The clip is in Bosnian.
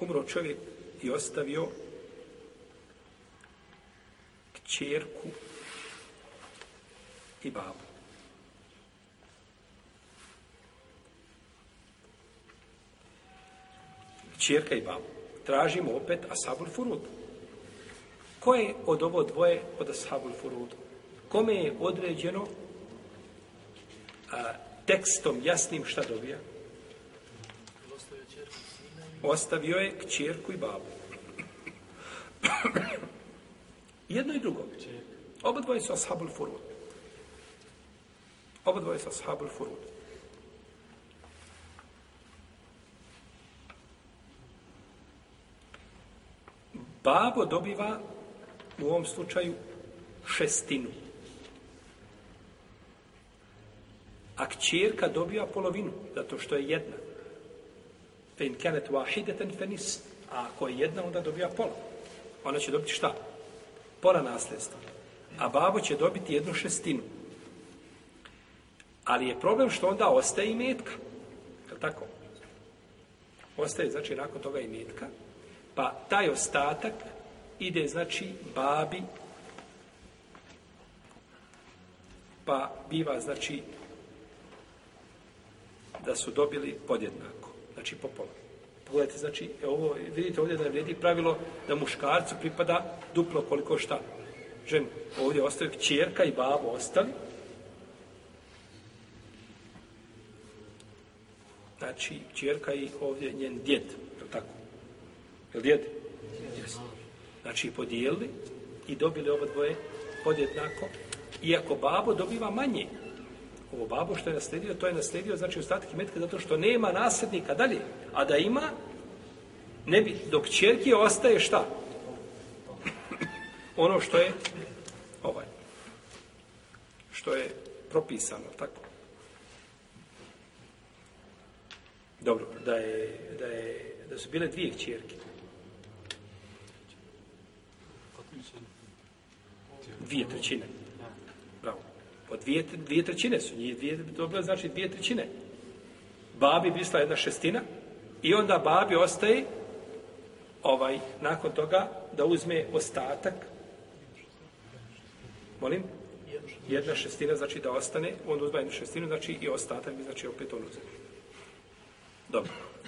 umro čovjek i ostavio kćerku i babu. Kćerka i babu. Tražimo opet Asabul Furud. Ko je od ovo dvoje od Asabul Furud? Kome je određeno a, tekstom jasnim šta dobija? Ostavio je kćerku i babu. Jedno i drugo. Oba dvoje su ashabul furud. Oba dvoje su ashabul furud. Babo dobiva u ovom slučaju šestinu. A kćerka dobiva polovinu, zato što je jednak fe in kenet vahideten fe nis. A ako je jedna, onda dobija pola. Ona će dobiti šta? Pola nasljedstva. A babo će dobiti jednu šestinu. Ali je problem što onda ostaje i metka. Je li tako? Ostaje, znači, nakon toga i metka. Pa taj ostatak ide, znači, babi pa biva, znači, da su dobili podjednako znači po pola. Pogledajte, znači, ovo, vidite ovdje da je vredi pravilo da muškarcu pripada duplo koliko šta. Žen, ovdje ostaju čerka i babo ostali. Znači, čerka i ovdje njen djed, je tako? Je li djed? Yes. Znači, podijelili i dobili oba dvoje podjednako, iako babo dobiva manje njegovo babo što je nasledio, to je nasledio znači ostatki metka zato što nema nasljednika dalje. A da ima, ne bi, dok čerke ostaje šta? ono što je ovaj. Što je propisano, tako. Dobro, da je, da je, da su bile dvije čerke. Dvije trećine. Dvije trećine. Po pa dvije, dvije trećine su njih, dvije, to bila znači dvije trećine. Babi bi stala jedna šestina i onda babi ostaje ovaj, nakon toga da uzme ostatak molim? Jedna šestina znači da ostane, on uzme jednu šestinu znači i ostatak bi znači opet on uzeti. Dobro.